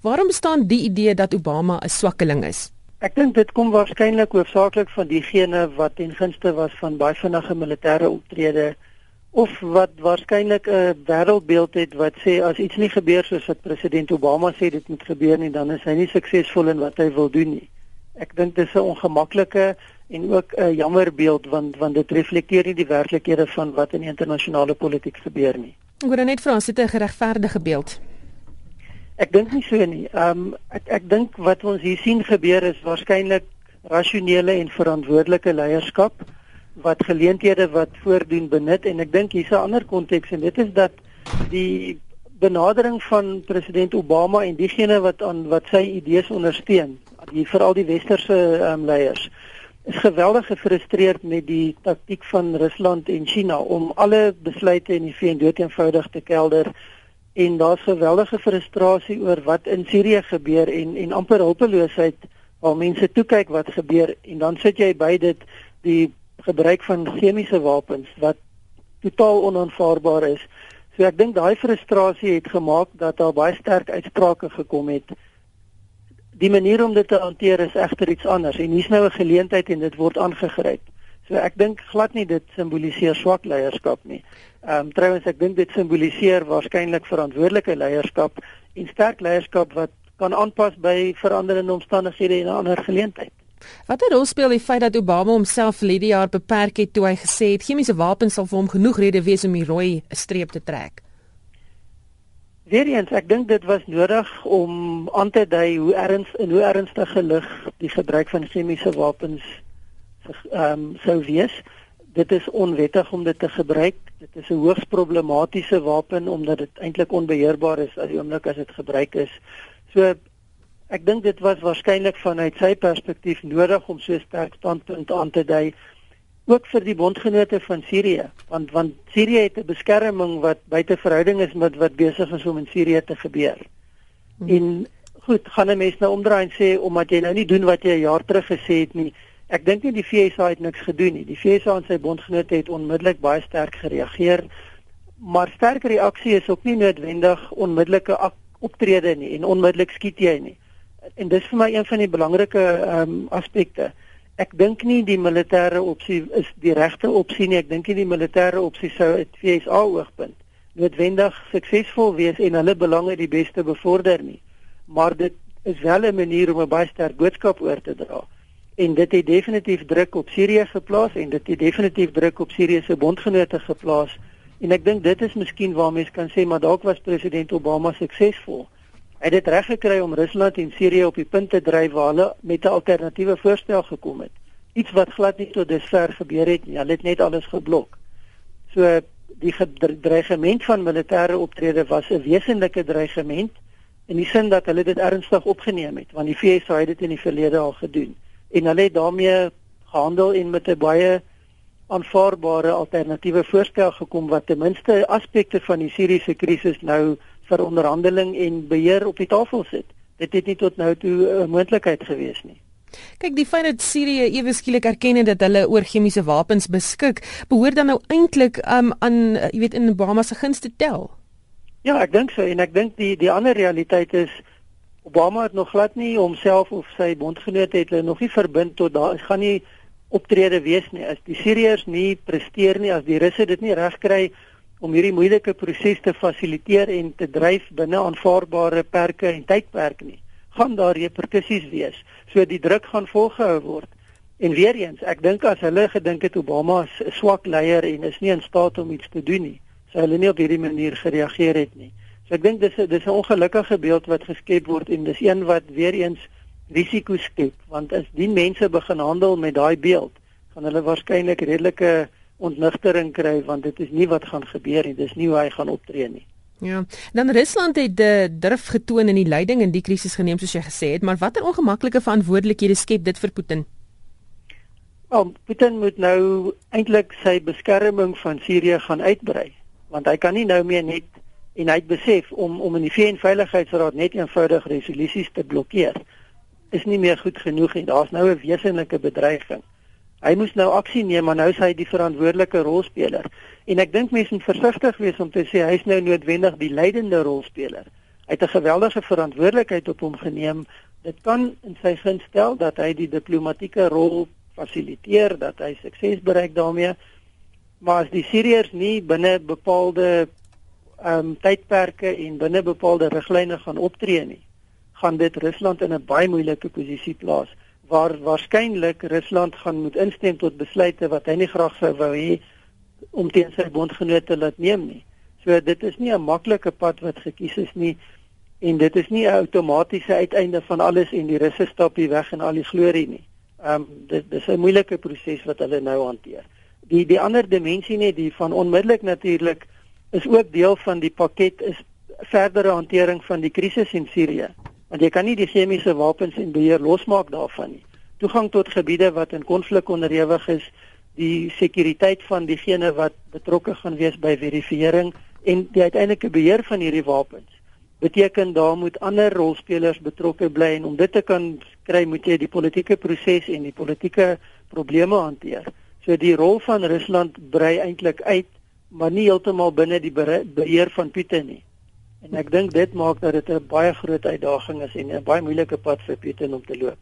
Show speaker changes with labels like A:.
A: Waarom bestaan die idee dat Obama 'n swakkeling is?
B: Ek dink dit kom waarskynlik hoofsaaklik van diegene wat ten gunste was van baie vinnige militêre optrede of wat waarskynlik 'n wêreldbeeld het wat sê as iets nie gebeur soos wat president Obama sê dit moet gebeur nie, dan is hy nie suksesvol in wat hy wil doen nie. Ek dink dis 'n ongemaklike en ook 'n jammer beeld want want dit reflekteer nie die werklikhede van wat in die internasionale politiek gebeur nie.
A: Ek wou net vra, is dit 'n geregverdige beeld?
B: Ek dink nie so nie. Ehm um, ek ek dink wat ons hier sien gebeur is waarskynlik rasionele en verantwoordelike leierskap wat geleenthede wat voordoen benut en ek dink hier's 'n ander konteks en dit is dat die benadering van president Obama en diegene wat aan wat sy idees ondersteun, die veral die westerse um, leiers is geweldig gefrustreerd met die taktik van Rusland en China om alle besluite in die VN dood eenvoudig te kelder en daar's geweldige frustrasie oor wat in Sirië gebeur en en amper hulpeloosheid waar mense toe kyk wat gebeur en dan sit jy by dit die gebruik van chemiese wapens wat totaal onaanvaarbaar is. So ek dink daai frustrasie het gemaak dat daar baie sterk uitsprake gekom het. Die manier om dit te hanteer is egter iets anders en hier's nou 'n geleentheid en dit word aangegryp. So ek dink glad nie dit simboliseer swak leierskap nie. Ehm um, trouwens ek dink dit simboliseer waarskynlik verantwoordelike leierskap en sterk leierskap wat kan aanpas by veranderende omstandighede en ander geleentheid.
A: Watter rol speel die feit dat Obama homself die jaar beperk het toe hy gesê het chemiese wapens sal vir hom genoeg rede wees om die rooi streep te trek?
B: Weereens, ek dink dit was nodig om aan te dui hoe erns en hoe ernstig gelig die gebruik van chemiese wapens ehm um, sou wees. Dit is onwettig om dit te gebruik. Dit is 'n hoogs problematiese wapen omdat dit eintlik onbeheerbaar is as die oomblik as dit gebruik is. So Ek dink dit was waarskynlik vanuit sy perspektief nodig om so sterk standpunt aan te dui ook vir die bondgenote van Sirië want want Sirië het 'n beskerming wat buite verhouding is met wat besig is om in Sirië te gebeur. Hmm. En goed, gaan 'n mens nou omdraai en sê omdat jy nou nie doen wat jy 'n jaar terug gesê het nie. Ek dink nie die FSA het niks gedoen nie. Die FSA en sy bondgenote het onmiddellik baie sterk gereageer. Maar sterk reaksie is ook nie noodwendig onmiddellike optrede nie en onmiddellik skiet jy nie en dis vir my een van die belangrike ehm um, aspekte. Ek dink nie die militêre opsie is die regte opsie nie. Ek dink nie die militêre opsie sou uit FSA oogpunt noodwendig suksesvol wees en hulle belange die beste bevorder nie. Maar dit is wel 'n manier om 'n baie sterk boodskap oor te dra. En dit het definitief druk op Sirië geplaas en dit het definitief druk op Sirië se bondgenote geplaas. En ek dink dit is miskien waar mense kan sê maar dalk was president Obama suksesvol. Hy het dit reg gekry om Rusland en Sirië op die punt te dryf waar hulle met 'n alternatiewe voorstel gekom het. Iets wat glad nie tot dusver gebeur het nie. Hulle het net alles geblok. So die dreigement van militêre optrede was 'n wesenlike dreigement in die sin dat hulle dit ernstig opgeneem het want die VS het dit in die verlede al gedoen en hulle het daarmee gehandel en met 'n baie aanvaarbare alternatiewe voorstel gekom wat ten minste aspekte van die Siriëse krisis nou vir onderhandeling en beheer op die tafel sit. Dit het nie tot nou toe 'n moontlikheid gewees nie.
A: Kyk, die feit dat Sirië ewe skielik erken dat hulle oor chemiese wapens beskik, behoort dan nou eintlik um, aan uh, jy weet in Obama se gunste tel.
B: Ja, ek dink so en ek dink die die ander realiteit is Obama het nog glad nie homself of sy bondgenote het hulle nog nie verbind tot daar gaan nie optrede wees nie as die Siriërs nie presteer nie as die Russe dit nie regkry om hierdie moeilike proses te fasiliteer en te dryf binne aanvaarbare perke en tydperke nie, gaan daar reperkusies wees. So die druk gaan volgehou word. En weer eens, ek dink as hulle gedink het Obama is 'n swak leier en is nie in staat om iets te doen nie, sou hulle nie op hierdie manier gereageer het nie. So ek dink dis dis 'n ongelukkige beeld wat geskep word en dis een wat weer eens risiko skep, want as die mense begin handel met daai beeld, gaan hulle waarskynlik redelike ontnigtering kry want dit is nie wat gaan gebeur nie dis nie hoe hy gaan optree nie
A: Ja. Dan Rusland het die durf getoon in die leiding in die krisis geneem soos jy gesê het, maar watter ongemaklike verantwoordelikhede skep dit vir Putin?
B: Wel, Putin moet nou eintlik sy beskerming van Sirië gaan uitbrei, want hy kan nie nou meer net en hy het besef om om in die VN Veiligheidsraad net eenvoudig resolusies te blokkeer is nie meer goed genoeg nie. Daar's nou 'n wesenlike bedreiging. Hy moes nou aksie neem, maar nou is hy die verantwoordelike rolspeler. En ek dink mense moet versigtig wees om te sê hy's nou noodwendig die leidende rolspeler. Hy het 'n geweldige verantwoordelikheid op hom geneem. Dit kan in sy guns stel dat hy die diplomatieke rol fasiliteer, dat hy sukses bereik daarmee. Maar as die Siriërs nie binne bepaalde um, tydperke en binne bepaalde riglyne gaan optree nie, gaan dit Rusland in 'n baie moeilike posisie plaas waar waarskynlik Rusland gaan moet instem tot besluite wat hy nie graag sou wou hê om teen sy bondgenote te laat neem nie. So dit is nie 'n maklike pad wat gekies is nie en dit is nie 'n outomatiese uiteinde van alles en die Russe stap hier weg en al die glorie nie. Ehm um, dit dis 'n moeilike proses wat hulle nou hanteer. Die die ander dimensie net die van onmiddellik natuurlik is ook deel van die pakket is verdere hantering van die krisis in Sirië. Want jy kan nie die chemiese wapens en beheer losmaak daarvan nie. Toegang tot gebiede wat in konflik onderhewig is, die sekuriteit van diegene wat betrokke gaan wees by verifisering en die uiteindelike beheer van hierdie wapens beteken daar moet ander rolspelers betrokke bly en om dit te kan kry moet jy die politieke proses en die politieke probleme hanteer. So die rol van Rusland brei eintlik uit, maar nie heeltemal binne die beheer van Putin nie. En ek dink dit maak dat dit 'n baie groot uitdaging is en 'n baie moeilike pad vir Putin om te loop.